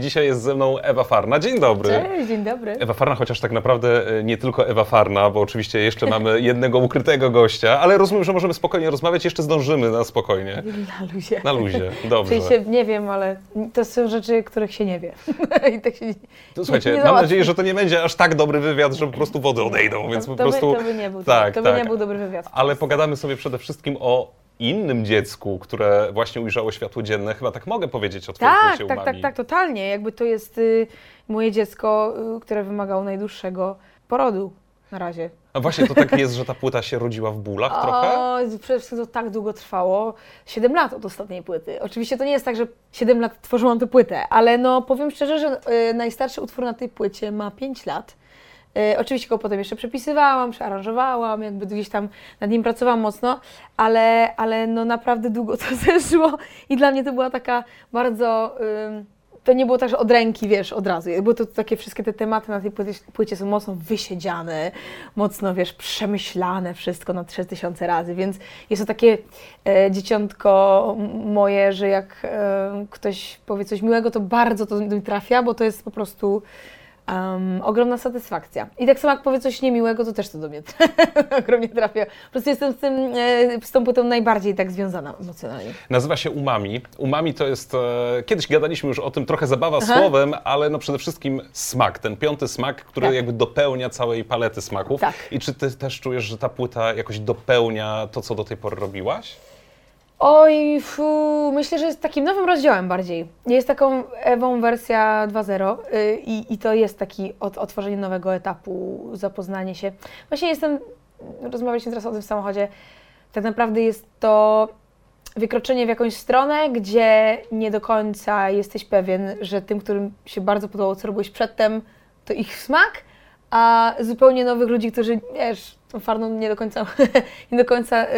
Dzisiaj jest ze mną Ewa Farna. Dzień dobry. Cześć, dzień dobry. Ewa Farna, chociaż tak naprawdę e, nie tylko Ewa Farna, bo oczywiście jeszcze mamy jednego ukrytego gościa, ale rozumiem, że możemy spokojnie rozmawiać, jeszcze zdążymy na spokojnie. Na luzie. Na luzie, dobrze. sensie, nie wiem, ale to są rzeczy, których się nie wie. I tak się nie, To, słuchajcie, nie mam nadzieję, że to nie będzie aż tak dobry wywiad, że po prostu wody odejdą, więc po to, prostu... by, to by nie był, tak, to by tak. nie był dobry wywiad. Ale pogadamy sobie przede wszystkim o innym dziecku, które właśnie ujrzało światło dzienne. Chyba tak mogę powiedzieć o twoim Tak, tak, tak, tak, totalnie. Jakby to jest y, moje dziecko, y, które wymagało najdłuższego porodu na razie. A właśnie to tak jest, że ta płyta się rodziła w bólach trochę? O, przede wszystkim to tak długo trwało. 7 lat od ostatniej płyty. Oczywiście to nie jest tak, że 7 lat tworzyłam tę płytę, ale no powiem szczerze, że y, najstarszy utwór na tej płycie ma 5 lat. Y, oczywiście go potem jeszcze przepisywałam, przearanżowałam, jakby gdzieś tam nad nim pracowałam mocno, ale, ale no naprawdę długo to zeszło i dla mnie to była taka bardzo... to nie było tak, że od ręki, wiesz, od razu. Bo to takie wszystkie te tematy na tej płycie, płycie są mocno wysiedziane, mocno, wiesz, przemyślane wszystko na 3000 razy, więc jest to takie e, dzieciątko moje, że jak e, ktoś powie coś miłego, to bardzo to mi trafia, bo to jest po prostu em, ogromna satysfakcja. I tak samo jak powie coś niemiłego, to też to do mnie ogromnie trafia. Po prostu jestem z, tym, e, z tą płytą najbardziej tak związana emocjonalnie. Nazywa się Umami. Umami to jest, e, kiedyś gadaliśmy już o tym, trochę zabawa Aha. słowem, ale no przede wszystkim smak, ten piąty smak, który Tak. jakby dopełnia całej palety smaków. Tak. I czy ty też czujesz, że ta płyta jakoś dopełnia to, co do tej pory robiłaś? Oj, fu, myślę, że jest takim nowym rozdziałem bardziej. Jest taką Ewą wersja 2.0 y, i, i to jest taki od, otworzenie nowego etapu, zapoznanie się. Właśnie jestem, rozmawialiśmy teraz o tym w samochodzie, tak naprawdę jest to wykroczenie w jakąś stronę, gdzie nie do końca jesteś pewien, że tym, którym się bardzo podobało, co robiłeś przedtem, to ich smak, a zupełnie nowych ludzi, którzy, wiesz, farną nie do końca, nie do końca y,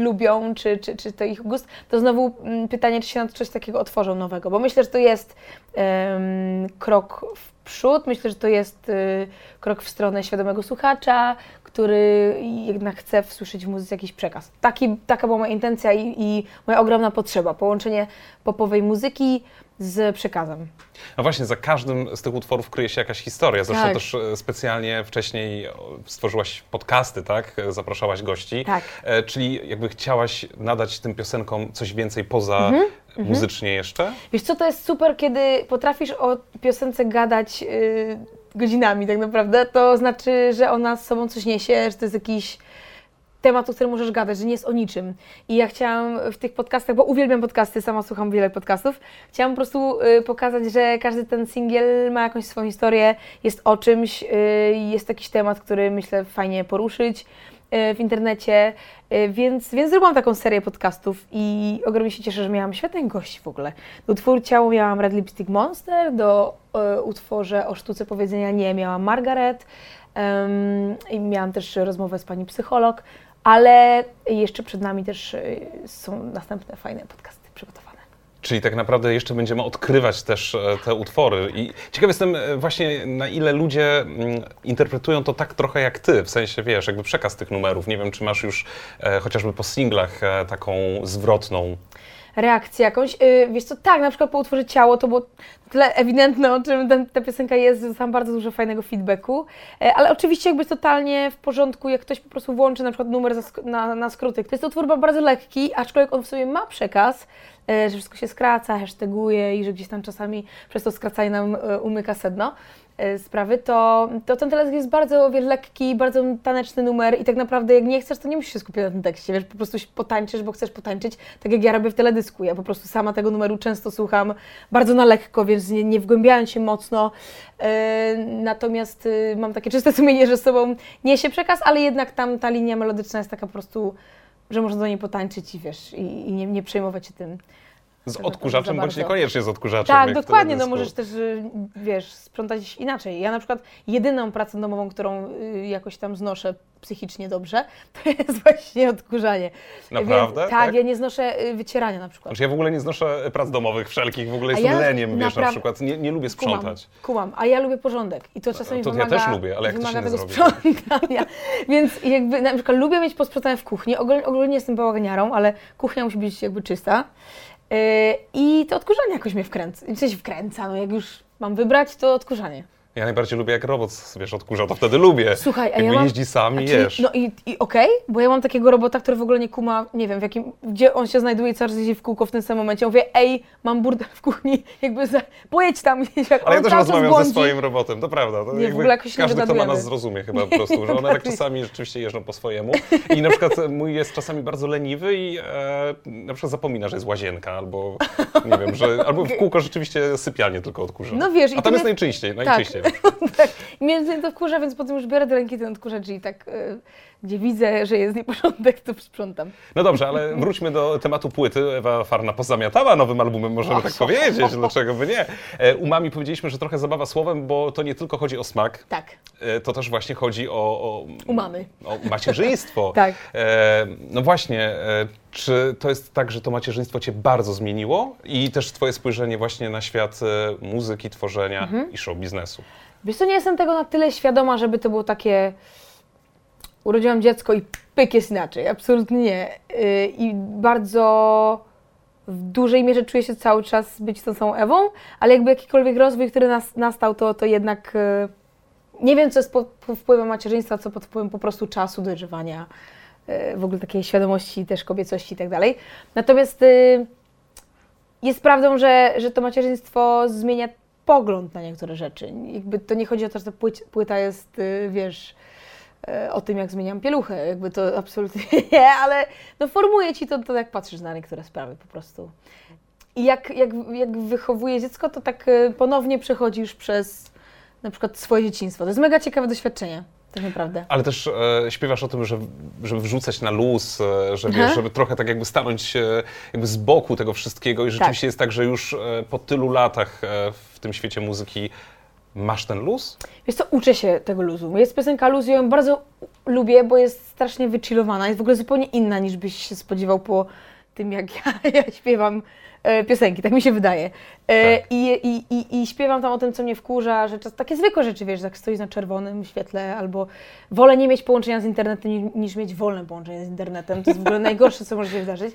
lubią, czy, czy, czy to ich gust, to znowu mm, pytanie, czy się na coś takiego otworzą nowego, bo myślę, że to jest em, krok w przód, myślę, że to jest y, krok w stronę świadomego słuchacza, który jednak chce wsłyszeć w muzyce jakiś przekaz. Taki, taka była moja intencja i, i moja ogromna potrzeba, połączenie popowej muzyki z przekazem. A właśnie, za każdym z tych utworów kryje się jakaś historia. Zresztą Tak. też e, specjalnie wcześniej o, stworzyłaś podcasty, tak? E, Zapraszałaś gości. Tak. E, Czyli jakby chciałaś nadać tym piosenkom coś więcej poza Mhm, muzycznie jeszcze? Wiesz co, to jest super, kiedy potrafisz o piosence gadać yy, godzinami tak naprawdę. To znaczy, że ona z sobą coś niesie, że to jest jakiś temat, o którym możesz gadać, że nie jest o niczym. I ja chciałam w tych podcastach, bo uwielbiam podcasty, sama słucham wiele podcastów, chciałam po prostu y, pokazać, że każdy ten singiel ma jakąś swoją historię, jest o czymś, y, jest jakiś temat, który myślę fajnie poruszyć y, w internecie, więc, więc zrobiłam taką serię podcastów i ogromnie się cieszę, że miałam świetnych gości w ogóle. Do utworu Ciało miałam Red Lipstick Monster, do y, utworze o sztuce powiedzenia nie miałam Margaret em, i miałam też rozmowę z pani psycholog, ale jeszcze przed nami też y, są następne fajne podcasty przygotowane. Czyli tak naprawdę jeszcze będziemy odkrywać też e, te utwory. I ciekaw jestem e, właśnie, na ile ludzie mm, interpretują to tak trochę jak ty, w sensie, wiesz, jakby przekaz tych numerów. Nie wiem, czy masz już e, chociażby po singlach e, taką zwrotną. Reakcję jakąś. Yy, wiesz co, tak, na przykład po utworze Ciało to było tyle ewidentne, o czym ten, ta piosenka jest, dostałam bardzo dużo fajnego feedbacku, E, ale oczywiście jakby totalnie w porządku, jak ktoś po prostu włączy na przykład numer na, na skróty. To jest to utwór ba- bardzo lekki, aczkolwiek on w sobie ma przekaz, e, że wszystko się skraca, hashtaguje i że gdzieś tam czasami przez to skracanie nam e, umyka sedno sprawy, to, to ten teledysk jest bardzo wiesz, lekki, bardzo taneczny numer i tak naprawdę jak nie chcesz, to nie musisz się skupiać na tym tekście, wiesz, po prostu potańczysz, bo chcesz potańczyć, tak jak ja robię w teledysku. Ja po prostu sama tego numeru często słucham bardzo na lekko, więc nie, nie wgłębiając się mocno. E, natomiast e, mam takie czyste sumienie, że z sobą niesie przekaz, ale jednak tam ta linia melodyczna jest taka po prostu, że można do niej potańczyć i wiesz, i, i nie, nie przejmować się tym. Z Za- odkurzaczem, za bądź niekoniecznie z odkurzaczem. Tak, dokładnie, no możesz też, y, wiesz, sprzątać inaczej. Ja na przykład jedyną pracę domową, którą y, jakoś tam znoszę psychicznie dobrze, to jest właśnie odkurzanie. Naprawdę? Więc, tak, Tak? ja nie znoszę y, wycierania na przykład. Znaczy ja w ogóle nie znoszę prac domowych wszelkich, w ogóle jestem ja leniem, wiesz, na przykład. Nie, nie lubię Kumam, sprzątać. kumam, a ja lubię porządek i to czasami to ja wymaga, też lubię, ale jak to się wymaga nie tego zrobi? sprzątania. Więc jakby na przykład lubię mieć posprzątane w kuchni, ogólnie, ogólnie jestem bałaganiarą, ale kuchnia musi być jakby czysta. I to odkurzanie jakoś mnie wkręca. W sensie wkręca, no jak już mam wybrać, to odkurzanie. Ja najbardziej lubię, jak robot, wiesz, odkurza, to wtedy lubię. Słuchaj, a Jakby ja mam... jeździ sam i jesz. No i, i okej, bo ja mam takiego robota, który w ogóle nie kuma, nie wiem, w jakim, gdzie on się znajduje i cały czas jeździ w kółko w tym samym momencie. Ja mówię, ej, mam burdel w kuchni, jakby za, pojedź tam, jak Ale ja on też cały czas rozmawiam błądzi. ze swoim robotem, to prawda. To Nie, w jakby ogóle jakoś się nie każdy, kto ma dogadujemy. nas zrozumie chyba po prostu, że one tak czasami rzeczywiście jeżdżą po swojemu. I na przykład mój jest czasami bardzo leniwy i e, na przykład zapomina, że jest łazienka albo nie wiem, że albo w kółko rzeczywiście sypialnie tylko odkurza. No wiesz, i A to tam jest mnie- najczęściej, najczęściej. tak. Mnie to wkurza, więc potem już biorę do ręki ten odkurzacz i tak, y, gdzie widzę, że jest nieporządek, to sprzątam. No dobrze, ale wróćmy do tematu płyty. Ewa Farna pozamiatała nowym albumem, możemy tak powiedzieć, dlaczego by nie. E, Umami powiedzieliśmy, że trochę zabawa słowem, bo to nie tylko chodzi o smak, Tak, e, to też właśnie chodzi o... o umamy. O macierzyństwo. Tak. E, no właśnie, e, czy to jest tak, że to macierzyństwo cię bardzo zmieniło i też twoje spojrzenie właśnie na świat muzyki, tworzenia Mhm. i show biznesu? Wiesz co, nie jestem tego na tyle świadoma, żeby to było takie urodziłam dziecko i pyk jest inaczej. Absolutnie nie. Yy, I bardzo w dużej mierze czuję się cały czas być tą samą Ewą, ale jakby jakikolwiek rozwój, który nas, nastał, to, to jednak yy, nie wiem, co jest pod, wpływem macierzyństwa, co pod wpływem po prostu czasu, dojrzewania, yy, w ogóle takiej świadomości też kobiecości i tak dalej. Natomiast jest prawdą, że, że to macierzyństwo zmienia pogląd na niektóre rzeczy. Jakby to nie chodzi o to, że ta płyta jest, y, wiesz, y, o tym, jak zmieniam pieluchę. Jakby to absolutnie nie, ale no formuje ci to, to jak patrzysz na niektóre sprawy po prostu. I jak, jak, jak wychowuje dziecko, to tak y, ponownie przechodzisz przez na przykład swoje dzieciństwo. To jest mega ciekawe doświadczenie, tak naprawdę. Ale też e, śpiewasz o tym, że, żeby wrzucać na luz, e, że, wiesz, Aha. żeby trochę tak jakby stanąć e, jakby z boku tego wszystkiego i rzeczywiście jest tak, że już e, po tylu latach e, w tym świecie muzyki masz ten luz? Wiesz co, uczę się tego luzu. Jest piosenka Luz, ją bardzo lubię, bo jest strasznie wychillowana. Jest w ogóle zupełnie inna niż byś się spodziewał po tym, jak ja, ja śpiewam e, piosenki, tak mi się wydaje. E, Tak. i, i, i, I śpiewam tam o tym, co mnie wkurza, że czas, takie zwykłe rzeczy, wiesz, jak stoisz na czerwonym świetle, albo wolę nie mieć połączenia z internetem, niż, niż mieć wolne połączenie z internetem. To jest w ogóle najgorsze, co może się wydarzyć.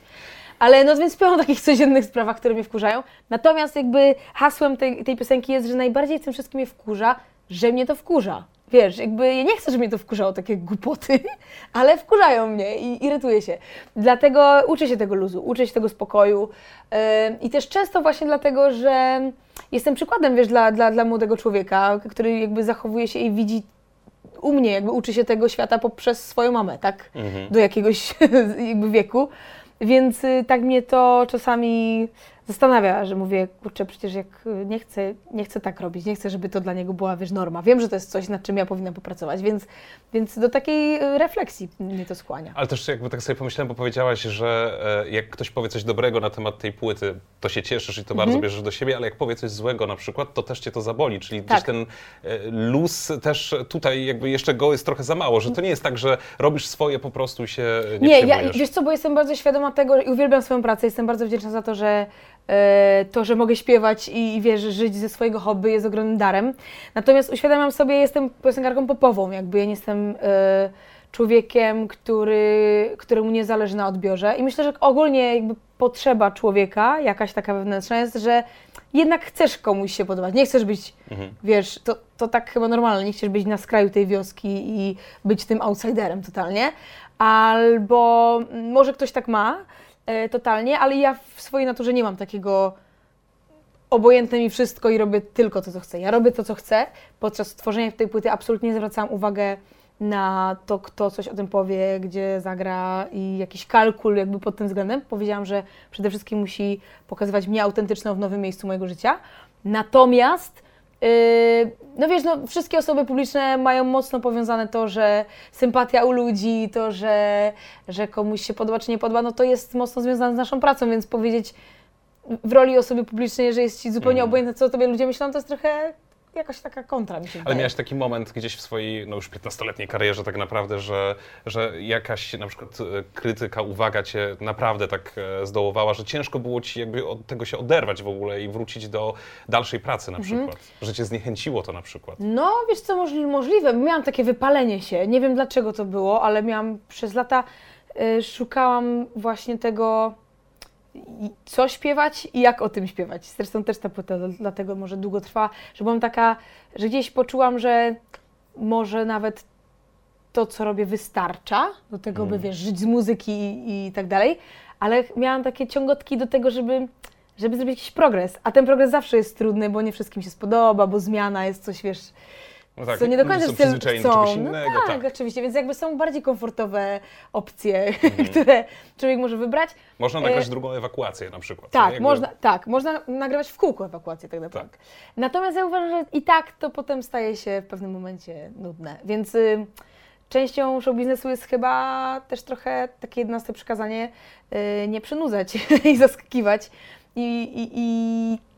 Ale no więc śpiewam o takich codziennych sprawach, które mnie wkurzają. Natomiast jakby hasłem tej, tej piosenki jest, że najbardziej w tym wszystkim mnie wkurza, że mnie to wkurza. Wiesz, jakby ja nie chcę, żeby mnie to wkurzało, takie głupoty, ale wkurzają mnie i irytuję się. Dlatego uczę się tego luzu, uczę się tego spokoju yy, i też często właśnie dlatego, że jestem przykładem, wiesz, dla, dla, dla młodego człowieka, który jakby zachowuje się i widzi u mnie, jakby uczy się tego świata poprzez swoją mamę, tak? Mhm. Do jakiegoś jakby wieku. Więc y, tak mnie to czasami zastanawia, że mówię, kurczę, przecież jak y, nie chcę, nie chcę tak robić, nie chcę, żeby to dla niego była, wiesz, norma. Wiem, że to jest coś, nad czym ja powinnam popracować, więc, więc do takiej y, refleksji mnie to skłania. Ale też jakby tak sobie pomyślałem, bo powiedziałaś, że e, jak ktoś powie coś dobrego na temat tej płyty, to się cieszysz i to Mhm. bardzo bierzesz do siebie, ale jak powie coś złego na przykład, to też cię to zaboli. Czyli Tak. gdzieś ten e, luz też tutaj jakby jeszcze go jest trochę za mało, że to nie jest tak, że robisz swoje po prostu i się nie, Nie, ja, wiesz co, bo jestem bardzo świadoma tego i uwielbiam swoją pracę, jestem bardzo wdzięczna za to, że e, to, że mogę śpiewać i, i wiesz, żyć ze swojego hobby jest ogromnym darem. Natomiast uświadamiam sobie, jestem piosenkarką popową, jakby ja nie jestem e, człowiekiem, który, któremu nie zależy na odbiorze i myślę, że ogólnie jakby potrzeba człowieka, jakaś taka wewnętrzna jest, że jednak chcesz komuś się podobać, nie chcesz być Mhm. Wiesz, to, to tak chyba normalne, nie chcesz być na skraju tej wioski i być tym outsiderem totalnie. Albo mm, może ktoś tak ma e, totalnie, ale ja w swojej naturze nie mam takiego obojętne mi wszystko i robię tylko to, co chcę. Ja robię to, co chcę. Podczas tworzenia tej płyty absolutnie nie zwracałam uwagę na to, kto coś o tym powie, gdzie zagra i jakiś kalkul jakby pod tym względem. Powiedziałam, że przede wszystkim musi pokazywać mnie autentyczną w nowym miejscu mojego życia. Natomiast no wiesz, no, wszystkie osoby publiczne mają mocno powiązane to, że sympatia u ludzi, to, że, że komuś się podoba czy nie podoba, no to jest mocno związane z naszą pracą, więc powiedzieć w roli osoby publicznej, że jest ci zupełnie Mhm. obojętne, co o tobie ludzie myślą, to jest trochę jakaś taka kontra, mi się Ale wydaje. miałeś taki moment gdzieś w swojej, no już 15-letniej karierze tak naprawdę, że, że jakaś na przykład e, krytyka, uwaga cię naprawdę tak e, zdołowała, że ciężko było ci jakby od tego się oderwać w ogóle i wrócić do dalszej pracy na Mhm. przykład. Że cię zniechęciło to na przykład. No, wiesz co, możliwe. Miałam takie wypalenie się. Nie wiem dlaczego to było, ale miałam przez lata y, szukałam właśnie tego co śpiewać i jak o tym śpiewać. Zresztą też ta płyta dlatego może długo trwa, że byłam taka, że gdzieś poczułam, że może nawet to, co robię, wystarcza do tego, by wiesz, żyć z muzyki i, i tak dalej, ale miałam takie ciągotki do tego, żeby, żeby zrobić jakiś progres. A ten progres zawsze jest trudny, bo nie wszystkim się spodoba, bo zmiana jest coś, wiesz, No tak, co nie do końca są przyzwyczajeni do chcą. czegoś innego. no tak, tak. oczywiście, więc jakby są bardziej komfortowe opcje, Mhm. które człowiek może wybrać. Można nagrać E, drugą ewakuację na przykład. Tak? Jakby- można, tak, można nagrywać w kółko ewakuację tak naprawdę. Tak. Natomiast ja uważam, że i tak to potem staje się w pewnym momencie nudne, więc y, częścią show biznesu jest chyba też trochę takie jedenaste przekazanie, y, nie przynudzać i zaskakiwać. I, i,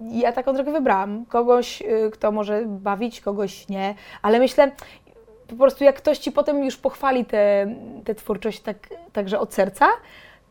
I ja taką drogę wybrałam. Kogoś, y, kto może bawić, kogoś nie, ale myślę, po prostu jak ktoś ci potem już pochwali tę twórczość tak, także od serca,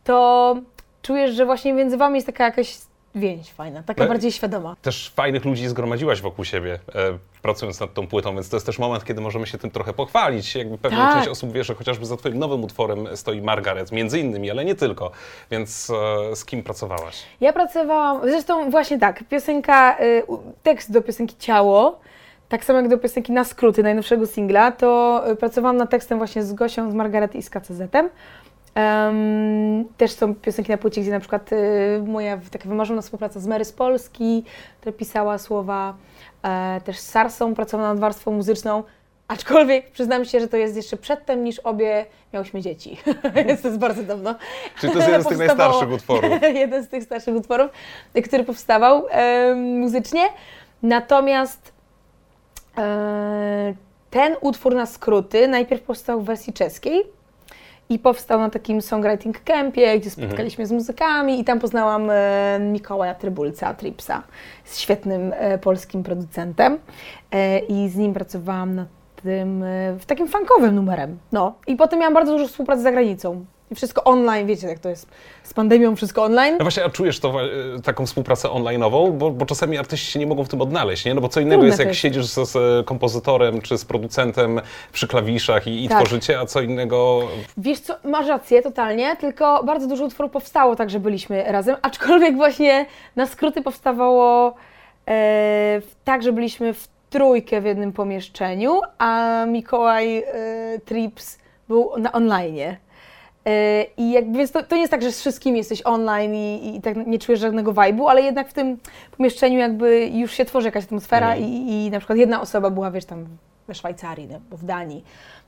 to czujesz, że właśnie między wami jest taka jakaś więź fajna, taka Ale- bardziej świadoma. Też fajnych ludzi zgromadziłaś wokół siebie, e, pracując nad tą płytą, więc to jest też moment, kiedy możemy się tym trochę pochwalić. Jakby pewna Tak. część osób wie, że chociażby za twoim nowym utworem stoi Margaret, między innymi, ale nie tylko. Więc e, z kim pracowałaś? Ja pracowałam, zresztą właśnie tak, piosenka, y, tekst do piosenki Ciało, tak samo jak do piosenki Na skróty, najnowszego singla, to y, pracowałam nad tekstem właśnie z Gosią, z Margaret i z KCZ-em. Em, też są piosenki na płycie, gdzie na przykład y, moja taka wymarzona współpraca z Mary z Polski, która pisała słowa, e, też z Sarsą pracowałam nad warstwą muzyczną, aczkolwiek przyznam się, że to jest jeszcze przedtem, niż obie miałyśmy dzieci, więc to jest bardzo dawno. Czyli to jest jeden z tych najstarszych utworów. jeden z tych starszych utworów, który powstawał em, muzycznie. Natomiast e, ten utwór na skróty najpierw powstał w wersji czeskiej i powstał na takim songwriting campie, gdzie spotkaliśmy z muzykami i tam poznałam e, Mikołaja Trybulca, Tripsa, z świetnym e, polskim producentem e, i z nim pracowałam nad tym, e, w takim funkowym numerem. No i potem miałam bardzo dużo współpracy z zagranicą. I wszystko online, wiecie jak to jest z pandemią, wszystko online. No właśnie, a czujesz to, e, taką współpracę online'ową? Bo, bo czasami artyści się nie mogą w tym odnaleźć, nie? No bo co innego Trudne jest, jak jest. siedzisz z, z kompozytorem czy z producentem przy klawiszach i, i Tak. tworzycie, a co innego... Wiesz co, masz rację totalnie, tylko bardzo dużo utworów powstało tak, że byliśmy razem, aczkolwiek właśnie na skróty powstawało e, tak, że byliśmy w trójkę w jednym pomieszczeniu, a Mikołaj e, Trips był na online. E, I jakby, więc to, to nie jest tak, że z wszystkimi jesteś online i, i tak nie czujesz żadnego vibe'u, ale jednak w tym pomieszczeniu jakby już się tworzy jakaś atmosfera Mhm. i, i na przykład jedna osoba była, wiesz, tam we Szwajcarii, no, bo w Danii,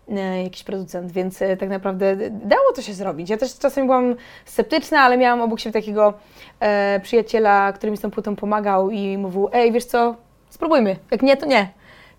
e, jakiś producent, więc e, tak naprawdę dało to się zrobić. Ja też czasem byłam sceptyczna, ale miałam obok siebie takiego e, przyjaciela, który mi z tą płytą pomagał i mówił, ej, wiesz co, spróbujmy, jak nie, to nie.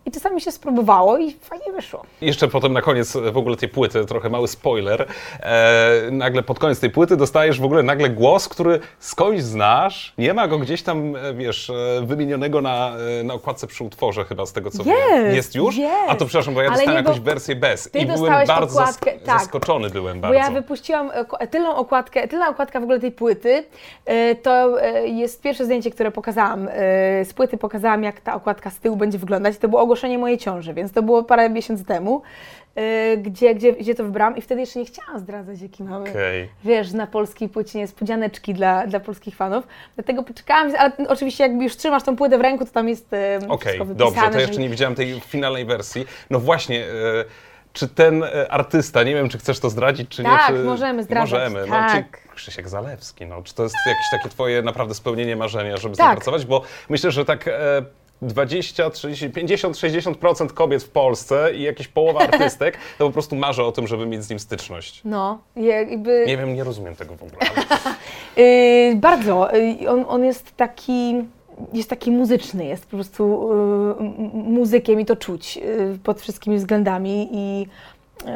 I czasami się spróbowało i fajnie wyszło. Jeszcze potem na koniec w ogóle tej płyty, trochę mały spoiler, e, nagle pod koniec tej płyty dostajesz w ogóle nagle głos, który skądś znasz, nie ma go gdzieś tam, e, wiesz, e, wymienionego na, e, na okładce przy utworze chyba z tego co wiem. Jest, Jest już? jest. A to przepraszam, bo ja Ale dostałem nie, bo jakąś wersję bez ty i byłem bardzo okładkę, zask- tak. zaskoczony byłem Bo bardzo. ja wypuściłam tylną okładkę, tylna okładka w ogóle tej płyty, to jest pierwsze zdjęcie, które pokazałam z płyty, pokazałam jak ta okładka z tyłu będzie wyglądać. To było ogłoszenie mojej ciąży, więc to było parę miesięcy temu, e, gdzie, gdzie, gdzie to wybrałam i wtedy jeszcze nie chciałam zdradzać, jaki mamy, Okej. wiesz, na polskiej płycie niespodzianeczki dla, dla polskich fanów. Dlatego poczekałam, ale oczywiście jak już trzymasz tą płytę w ręku, to tam jest e, Okej, dobrze, to jeszcze nie widziałem tej finalnej wersji. No właśnie, e, czy ten e, artysta, nie wiem, czy chcesz to zdradzić, czy Tak, nie? Czy... możemy zdradzać, Możemy, no, tak. czyli Krzysiek Zalewski, no, czy to jest jakieś takie twoje naprawdę spełnienie marzenia, żeby Tak. Bo myślę, że tak... E, 20, 30, 50, 60% kobiet w Polsce i jakieś połowa artystek, to po prostu marzę o tym, żeby mieć z nim styczność. No, jakby... Nie wiem, nie rozumiem tego w ogóle. Yy, bardzo. Yy, on, on jest taki. Jest taki muzyczny, jest po prostu yy, muzykiem i to czuć yy, pod wszystkimi względami. I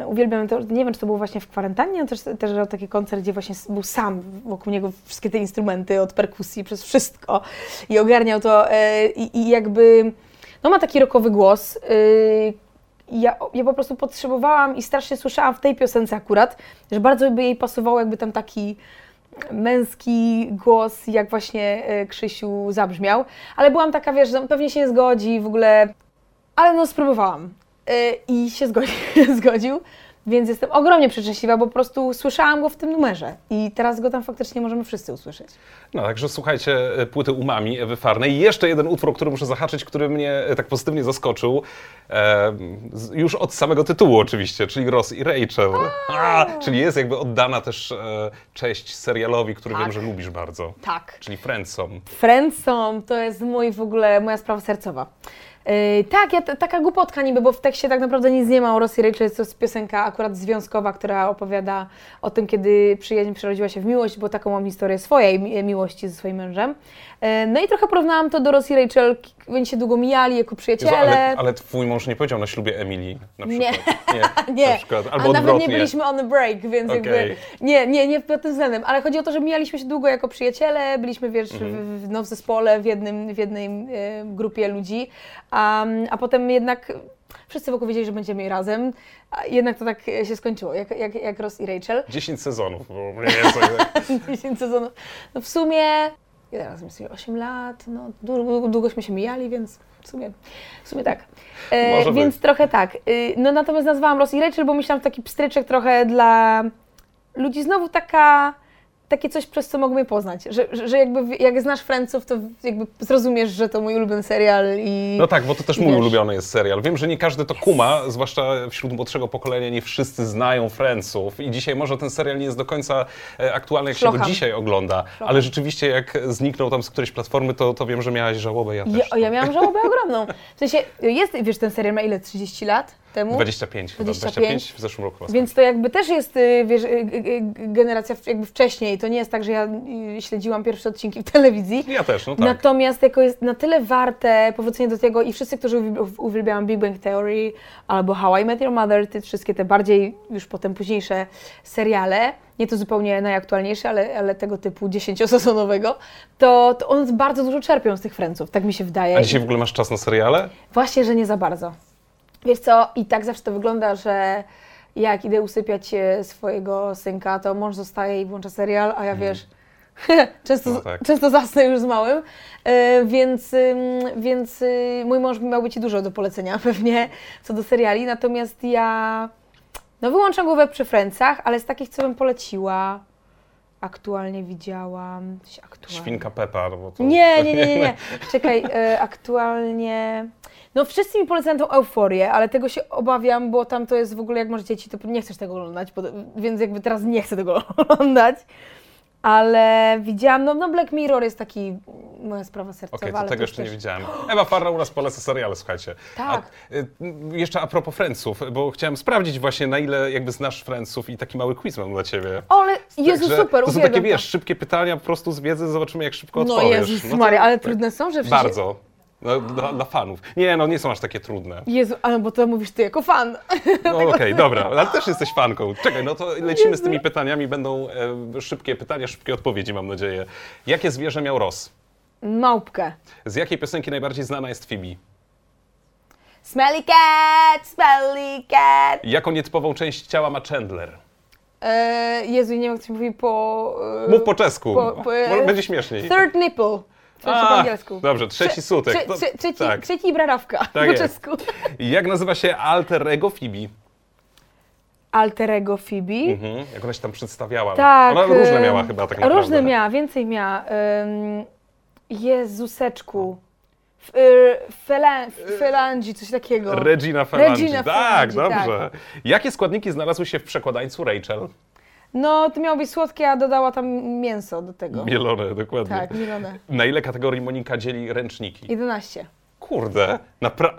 uwielbiam to. Nie wiem, czy to było właśnie w kwarantannie, też, też grał taki koncert, gdzie właśnie był sam wokół niego wszystkie te instrumenty, od perkusji przez wszystko i ogarniał to. Yy, i, I jakby. No, ma taki rockowy głos. Yy, ja, ja po prostu potrzebowałam i strasznie słyszałam w tej piosence akurat, że bardzo by jej pasowało jakby tam taki męski głos, jak właśnie e, Krzysiu zabrzmiał, ale byłam taka, wiesz, że pewnie się nie zgodzi w ogóle, ale no spróbowałam E, i się zgodził. zgodził. Więc jestem ogromnie przeszczęśliwa, bo po prostu słyszałam go w tym numerze i teraz go tam faktycznie możemy wszyscy usłyszeć. No, także słuchajcie e, płyty Umami Ewy Farnej. Jeszcze jeden utwór, który muszę zahaczyć, który mnie e, tak pozytywnie zaskoczył. E, już od samego tytułu oczywiście, czyli Ross i Rachel. A, czyli jest jakby oddana też e, cześć serialowi, który Tak. wiem, że lubisz bardzo. Tak. Czyli Friendzone. Friendzone to jest mój w ogóle, moja sprawa sercowa. Yy, tak, ja, taka głupotka niby, bo w tekście tak naprawdę nic nie ma o Rosji Rachel, to jest piosenka akurat związkowa, która opowiada o tym, kiedy przyjaźń przerodziła się w miłość, bo taką mam historię swojej mi- miłości ze swoim mężem. Yy, no i trochę porównałam to do Rosji Rachel, oni się długo mijali jako Jezu, przyjaciele. ale, ale twój mąż nie powiedział na ślubie Emilii na Nie. przykład. Nie. Nie, Na przykład. Albo a nawet odwrotnie. nie byliśmy on a break, więc Okej. jakby nie, nie, nie pod tym względem, ale chodzi o to, że mijaliśmy się długo jako przyjaciele, byliśmy wiesz, Mhm. w, w, no, w zespole, w, jednym, w jednej e, grupie ludzi, a, a potem jednak wszyscy wokół wiedzieli, że będziemy razem, a jednak to tak się skończyło, jak, jak, jak Ross i Rachel. 10 sezonów, bo mniej więcej. 10 sezonów. No w sumie, ile razem jesteśmy? 8 lat, no długo, długośmy się mijali, więc w sumie, w sumie tak. E, więc być. trochę tak. Y, no natomiast nazwałam Ross i Rachel, bo myślałam, że taki pstryczek trochę dla ludzi, znowu taka, takie coś, przez co mogą mnie poznać, że, że, że jakby jak znasz Friendsów, to jakby zrozumiesz, że to mój ulubiony serial i... No tak, bo to też mój Wiesz. ulubiony jest serial. Wiem, że nie każdy to kuma, zwłaszcza wśród młodszego pokolenia, nie wszyscy znają Friendsów i dzisiaj może ten serial nie jest do końca e, aktualny, jak się Szlocham. go dzisiaj ogląda, ale rzeczywiście jak zniknął tam z którejś platformy, to, to wiem, że miałaś żałobę, ja też. Ja, ja miałam żałobę ogromną. W sensie, jest, wiesz, ten serial ma ile? 30 lat temu? 25 chyba, 25? 25 w zeszłym roku. Więc to jakby też jest, y, wiesz, y, y, generacja jakby wcześniej. To nie jest tak, że ja śledziłam pierwsze odcinki w telewizji. Ja też, no tak. Natomiast jako jest na tyle warte powrócenie do tego i wszyscy, którzy uwi- uwielbiają Big Bang Theory albo How I Met Your Mother, te wszystkie te bardziej już potem późniejsze seriale, nie to zupełnie najaktualniejsze, ale, ale tego typu dziesięciosezonowego, to, to one bardzo dużo czerpią z tych Friendsów, tak mi się wydaje. A dzisiaj w ogóle masz czas na seriale? Właśnie, że nie za bardzo. Wiesz co, i tak zawsze to wygląda, że jak idę usypiać e, swojego synka, to mąż zostaje i włącza serial, a ja wiesz, często, No tak. często zasnę już z małym, e, więc, więc y, mój mąż miałby Ci dużo do polecenia pewnie co do seriali, natomiast ja no wyłączam głowę przy Friendsach, ale z takich, co bym poleciła, aktualnie widziałam, aktualnie. Świnka Pepa, no bo to... Nie, nie, nie, nie, nie. Czekaj, e, aktualnie. No wszyscy mi polecają tą euforię, ale tego się obawiam, bo tam to jest w ogóle, jak masz dzieci, to nie chcesz tego oglądać, bo, więc jakby teraz nie chcę tego oglądać. Ale widziałam, no, no Black Mirror jest taki, moja sprawa sercowa. Okej, to ale tego jeszcze nie widziałem. Ewa Farra u nas poleca seriale, słuchajcie. Tak. A, y, jeszcze a propos Friendsów, bo chciałem sprawdzić właśnie na ile jakby znasz Friendsów i taki mały quiz mam dla Ciebie. O, ale Jezu, Także super, To są takie, wiesz, szybkie pytania po prostu z wiedzy, zobaczymy jak szybko No odpowiesz. Jezus to- Maria, ale tak. trudne są, że przecież... Bardzo. No, dla, dla fanów. Nie, no nie są aż takie trudne. Jezu, ale bo to mówisz ty jako fan. No okej, dobra, ale też jesteś fanką. Czekaj, no to lecimy z tymi pytaniami, będą e, szybkie pytania, szybkie odpowiedzi, mam nadzieję. Jakie zwierzę miał Ross? Małpkę. Z jakiej piosenki najbardziej znana jest Phoebe? Smelly cat, smelly cat. Jaką nietypową część ciała ma Chandler? E, Jezu, nie wiem jak to się mówi po... e, Mów po czesku, po- po- Może będzie śmieszniej. Third nipple. W sensie po A, angielsku. Dobrze, trzeci Trze- sutek. trze- To- trze- trzeci, tak. trzeci bradawka po jest. czesku. Jak nazywa się alter ego Phoebe? Alter ego Phoebe. Mhm. Jak ona się tam przedstawiała. Tak. Ona różne miała chyba tak naprawdę. Różne miała, więcej miała. Um, Jezuseczku. Y, felan, felangi, coś takiego. Regina Ferrandi. Regina tak, Ferrandi, dobrze. Jakie składniki znalazły się w przekładańcu Rachel? No, to miało być słodkie, a dodała tam mięso do tego. Mielone, dokładnie. Tak, mielone. Na ile kategorii Monika dzieli ręczniki? 11. Kurde, napra...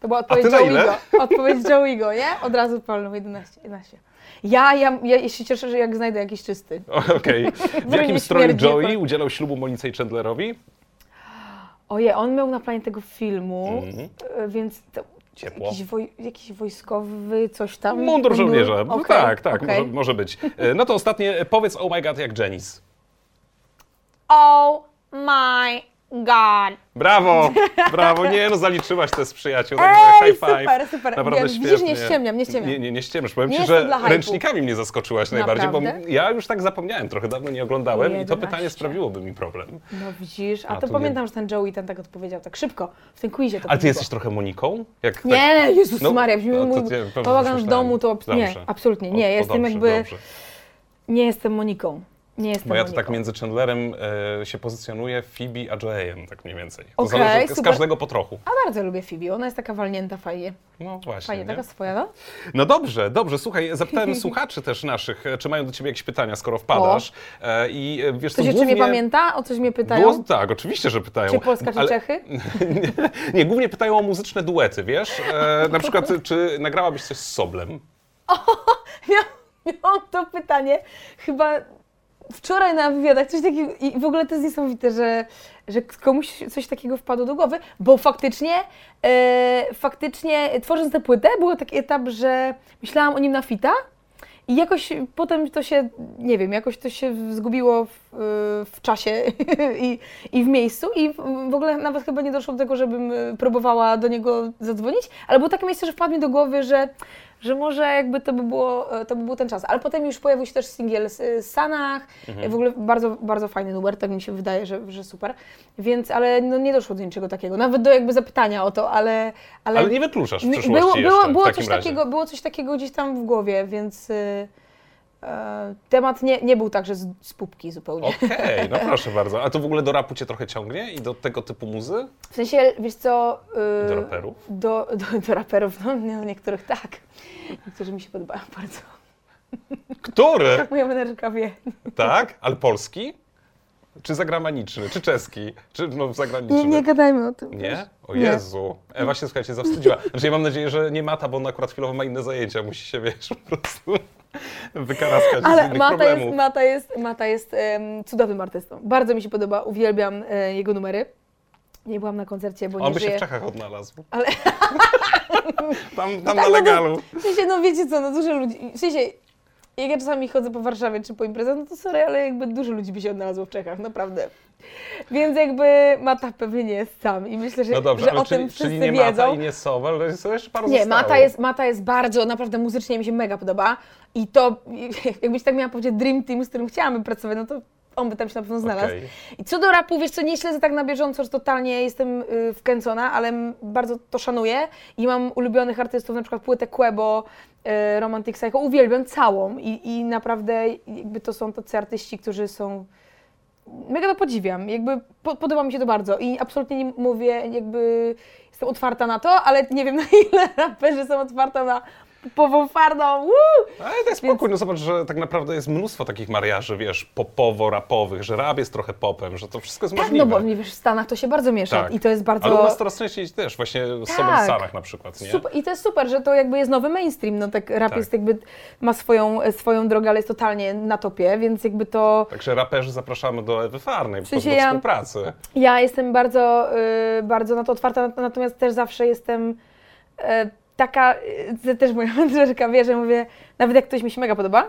To była odpowiedź? Joey'ego. Odpowiedź Joey'ego, nie? Od razu palnął 11. 11. Ja, ja, ja się cieszę, że jak znajdę jakiś czysty. Okej. W Który jakim stroju Joey udzielał ślubu Monice i Chandlerowi? Oje, on miał na planie tego filmu, Mhm. e, więc to Ciepło. jakiś, woj, jakiś wojskowy, coś tam. Mundur żołnierza. No Okej, tak, tak, okej. może, może być. E, No to ostatnie, powiedz oh my god jak Janice. Oh my God. Brawo, brawo, nie no, zaliczyłaś to z przyjaciół, Ej, high five. super, super. Naprawdę Nie, widzisz, nie ściemniam, nie ściemniam. Nie, nie, nie ściemniasz. Powiem Nie Ci, że ręcznikami mnie zaskoczyłaś najbardziej, bo Naprawdę? ja już tak zapomniałem, trochę dawno nie oglądałem i to 11. pytanie sprawiłoby mi problem. No widzisz, a, A, to, to nie- pamiętam, że ten Joey ten tak odpowiedział, tak szybko, w tym quizie to Ale ty było. jesteś trochę Moniką? Jak tak- Nie, Jezus No, Maria, no, mój nie, bałagan w domu, to nie, Dobrze. absolutnie nie, o, jestem dobrze, jakby, Dobrze. nie jestem Moniką, nie jestem Bo ja to Moniką. tak między Chandlerem e, się pozycjonuję, Phoebe a Joeyem, tak mniej więcej. To Okej, zależy z super. każdego po trochu. A bardzo lubię Phoebe, ona jest taka walnięta fajnie, No właśnie. fajnie, nie? taka swoja, no? No dobrze, dobrze. Słuchaj, zapytałem słuchaczy też naszych, e, czy mają do ciebie jakieś pytania, skoro wpadasz. E, I e, wiesz co, Ktoś jeszcze mnie głównie... pamięta? O coś mnie pytają? Było, tak, oczywiście, że pytają. Czy Polska, czy Ale- Czechy? nie, nie, głównie pytają o muzyczne duety, wiesz? E, na przykład, czy nagrałabyś coś z Soblem? Miał, miałam to pytanie chyba wczoraj na wywiadach, coś takiego i w ogóle to jest niesamowite, że, że komuś coś takiego wpadło do głowy, bo faktycznie, e, faktycznie tworząc tę płytę był taki etap, że myślałam o nim na fita i jakoś potem to się, nie wiem, jakoś to się zgubiło w, w czasie i, i w miejscu i w ogóle nawet chyba nie doszło do tego, żebym e, próbowała do niego zadzwonić, ale było takie miejsce, że wpadł mi do głowy, że, że może jakby to by, było, e, to by był ten czas. Ale potem już pojawił się też singiel z, z Sanach, w ogóle bardzo, bardzo fajny numer, tak mi się wydaje, że, że super. Więc, ale no nie doszło do niczego takiego, nawet do jakby zapytania o to, ale... Ale nie wykluczasz w przyszłości było, było, było, coś razie. takiego, było coś takiego gdzieś tam w głowie, więc e, temat nie, nie był także z, z pupki zupełnie. Okej, no proszę bardzo. A to w ogóle do rapu cię trochę ciągnie i do tego typu muzy? W sensie, wiesz co... y, Do raperów? Do, do, do raperów, no no niektórych tak. Niektórzy mi się podobają bardzo. Który? Moja menedżerka wie. Tak? Ale polski? Czy zagraniczny? Czy czeski? Czy no zagraniczny? Nie, nie gadajmy o tym. Nie? O Nie. Jezu. Ewa się, słuchajcie, zawstydziła. Znaczy ja mam nadzieję, że nie Mata, bo on akurat chwilowo ma inne zajęcia. Musi się, wiesz, po prostu wykaraskać z Ale innych Mata problemów. jest, Mata jest, Mata jest em, cudownym artystą. Bardzo mi się podoba, uwielbiam e, jego numery. Nie byłam na koncercie, bo On nie by się żyje. w Czechach odnalazł. Ale- Tam, tam Tak, na no legalu. W sensie, no wiecie co, no dużo ludzi, w sensie, jak ja czasami chodzę po Warszawie czy po imprezach, no to sorry, ale jakby dużo ludzi by się odnalazło w Czechach, naprawdę. Więc jakby Mata pewnie nie jest sam i myślę, że, No dobrze, że o tym czyli, wszyscy czyli nie wiedzą. Mata i nie Sowel, ale jest jeszcze paru Nie, zostało. Mata jest, Mata jest bardzo, naprawdę muzycznie mi się mega podoba i to, jakbyś tak miała powiedzieć Dream Team, z którym chciałabym pracować, no to on by tam się na pewno znalazł. Okej. I co do rapu, wiesz co, nie śledzę tak na bieżąco, że totalnie jestem y, wkręcona, ale bardzo to szanuję i mam ulubionych artystów, na przykład płytę Quebo, Romantic Psycho, uwielbiam całą i, i naprawdę jakby to są tacy artyści, którzy są... Mega to podziwiam, jakby po, podoba mi się to bardzo i absolutnie nie mówię, jakby jestem otwarta na to, ale nie wiem na ile raperzy są otwarta na popową fardą, woo! Ale daj spokój, no zobacz, że tak naprawdę jest mnóstwo takich mariaży, wiesz, popowo-rapowych, że rap jest trochę popem, że to wszystko jest Tak, możliwe. no bo wiesz, w Stanach to się bardzo miesza Tak. i to jest bardzo... Ale u nas coraz częściej też, właśnie z Tak. sobą Sarach na przykład, nie? Super, I to jest super, że to jakby jest nowy mainstream. No tak rap Tak. jest jakby, ma swoją, swoją drogę, ale jest totalnie na topie, więc jakby to... Także raperzy zapraszamy do Ewy Farnej, po sensie do ja- współpracy. Ja jestem bardzo, y, bardzo na to otwarta, nat- natomiast też zawsze jestem y, taka, y, też moja menedżerka wie, że mówię, nawet jak ktoś mi się mega podoba,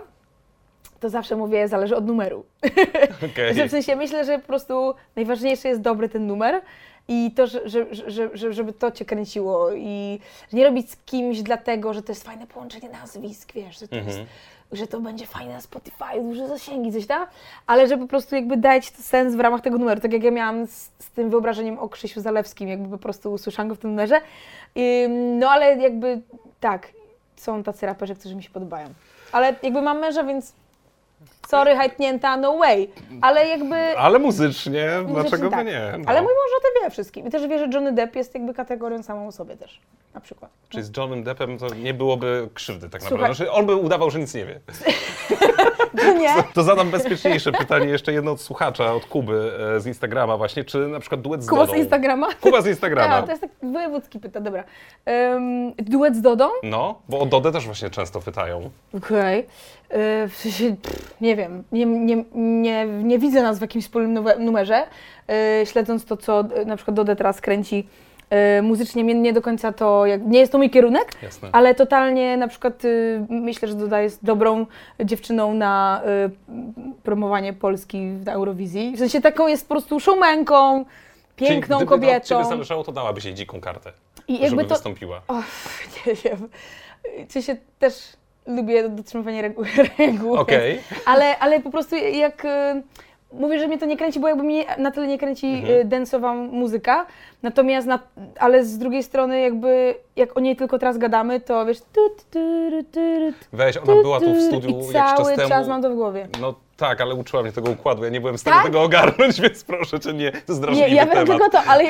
to zawsze mówię, zależy od numeru. Okej. Że w sensie myślę, że po prostu najważniejszy jest dobry ten numer i to, że, że, że, że, żeby to cię kręciło i nie robić z kimś dlatego, że to jest fajne połączenie nazwisk, wiesz, że to, Mhm. jest, że to będzie fajne na Spotify, duże zasięgi, coś tam, ale żeby po prostu jakby dać sens w ramach tego numeru, tak jak ja miałam z, z tym wyobrażeniem o Krzysiu Zalewskim, jakby po prostu usłyszałam go w tym numerze, Ym, no ale jakby tak, są tacy raperzy, którzy mi się podobają, ale jakby mam męża, więc sorry, hajtnięta, no way, ale jakby... Ale muzycznie, dlaczego tak. by nie? No. Ale mój mąż o tym wie wszystkim. I też wie, że Johnny Depp jest jakby kategorią samą sobie też, na przykład. Czyli z Johnem Deppem to nie byłoby krzywdy tak Słuchaj- naprawdę. Znaczy, on by udawał, że nic nie wie. No nie? To zadam bezpieczniejsze pytanie, jeszcze jedno od słuchacza, od Kuby e, z Instagrama właśnie, czy na przykład duet z Kuba z Dodą? Instagrama? Kuba z Instagrama. A, to jest tak wojewódzki pyta, dobra. Um, duet z Dodą? No, bo o Dodę też właśnie często pytają. Okej. Y, pff, nie wiem, nie, nie, nie, nie widzę nas w jakimś wspólnym numerze. Y, Śledząc to, co y, na przykład Dodę teraz kręci y, muzycznie, nie do końca to, nie jest to mój kierunek, Jasne. ale totalnie na przykład y, myślę, że Doda jest dobrą dziewczyną na y, promowanie Polski na Eurowizji. W sensie taką jest po prostu showmanką, piękną Czyli gdyby kobietą. zależało, to dałabyś jej dziką kartę, I żeby jakby to, wystąpiła. O, nie wiem. Czy się też lubię dotrzymywanie reguł, reguł Okej. ale, ale po prostu jak y, mówię, że mnie to nie kręci, bo jakby mnie na tyle nie kręci Mhm. mhm. densowa muzyka, natomiast na, ale z drugiej strony jakby jak o niej tylko teraz gadamy, to wiesz tu, tu, tu, Weź, ona była tu w tu, studiu i cały czas temu. czas mam to w głowie. No tak, ale uczyła mnie tego układu. Ja nie byłem w stanie Tak? tego ogarnąć, więc proszę cię, nie. Jest Nie, ja wiem tylko to, ale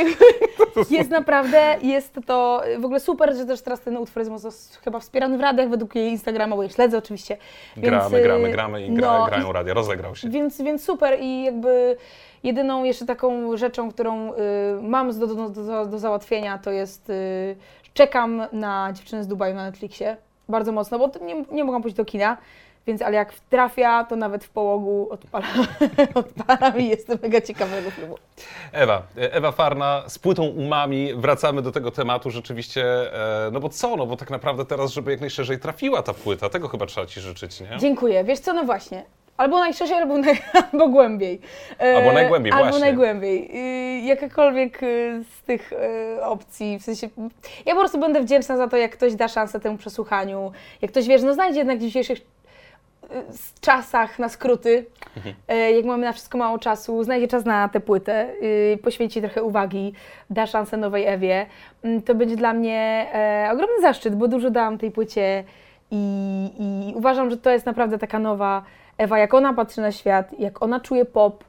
jest naprawdę, jest to w ogóle super, że też teraz ten utwór jest chyba wspierany w radiach według jej Instagrama, bo jej śledzę oczywiście. Gramy, Więc, y, gramy, gramy i gra, no, grają radia. Rozegrał się. Więc, więc super i jakby jedyną jeszcze taką rzeczą, którą y, mam do, do, do, do załatwienia, to jest y, czekam na dziewczynę z Dubaju na Netflixie bardzo mocno, bo nie, nie mogłam pójść do kina, więc ale jak trafia, to nawet w połogu odpalam, odpalam i jestem mega ciekawa tego filmu. Ewa, Ewa Farna z płytą Umami. Wracamy do tego tematu rzeczywiście, e, no bo co, no bo tak naprawdę teraz, żeby jak najszerzej trafiła ta płyta, tego chyba trzeba Ci życzyć, nie? Dziękuję. Wiesz co, no właśnie. Albo najszerzej, albo, naj, albo głębiej. E, Albo najgłębiej, Albo właśnie. najgłębiej. Jakakolwiek y, z tych opcji, w sensie... Ja po prostu będę wdzięczna za to, jak ktoś da szansę temu przesłuchaniu, jak ktoś, wiesz, no znajdzie jednak w dzisiejszych czasach na skróty, Mhm. e, jak mamy na wszystko mało czasu, znajdzie czas na tę płytę, y, poświęci trochę uwagi, da szansę nowej Ewie, mm, to będzie dla mnie e, ogromny zaszczyt, bo dużo dałam tej płycie i, i uważam, że to jest naprawdę taka nowa Ewa, jak ona patrzy na świat, jak ona czuje pop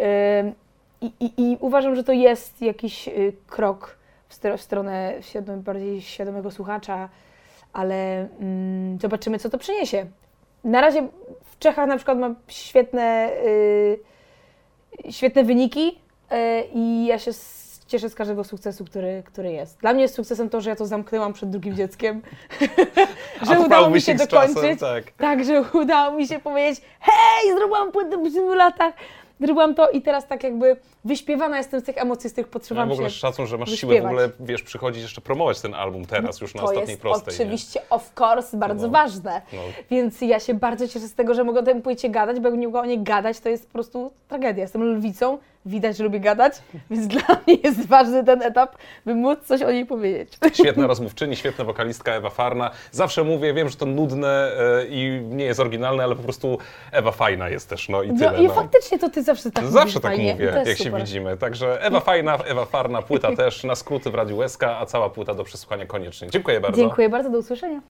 e, i, i, i uważam, że to jest jakiś y, krok w, stro, w stronę bardziej świadomego słuchacza, ale mm, zobaczymy, co to przyniesie. Na razie w Czechach na przykład ma świetne, y, świetne wyniki y, i ja się cieszę z każdego sukcesu, który, który jest. Dla mnie jest sukcesem to, że ja to zamknęłam przed drugim dzieckiem, że A udało mi się z czasem, dokończyć. tak. Tak, że udało mi się powiedzieć, hej, zrobiłam płytę po 7 latach, zrobiłam to i teraz tak jakby wyśpiewana jestem z tych emocji, z których Ja potrzebowałam w ogóle się szacun, że masz siłę w wyśpiewać. ogóle, wiesz, przychodzić jeszcze promować ten album teraz już na To ostatniej jest prostej. nie? oczywiście, of course, bardzo No. ważne. No. Więc ja się bardzo cieszę z tego, że mogę o tym płycie gadać, bo jak nie mogę o niej gadać, to jest po prostu tragedia. Jestem lwicą, widać, że lubię gadać, więc dla mnie jest ważny ten etap, by móc coś o niej powiedzieć. Świetna rozmówczyni, świetna wokalistka Ewa Farna. Zawsze mówię, wiem, że to nudne e, i nie jest oryginalne, ale po prostu Ewa fajna jest też, no i tyle. No, I no. faktycznie to ty zawsze tak Zawsze mówisz tak fajnie. mówię, jak się super. widzimy. Także Ewa fajna, Ewa Farna, płyta też, na skróty w Radiu SK, a cała płyta do przesłuchania koniecznie. Dziękuję bardzo. Dziękuję bardzo, do usłyszenia.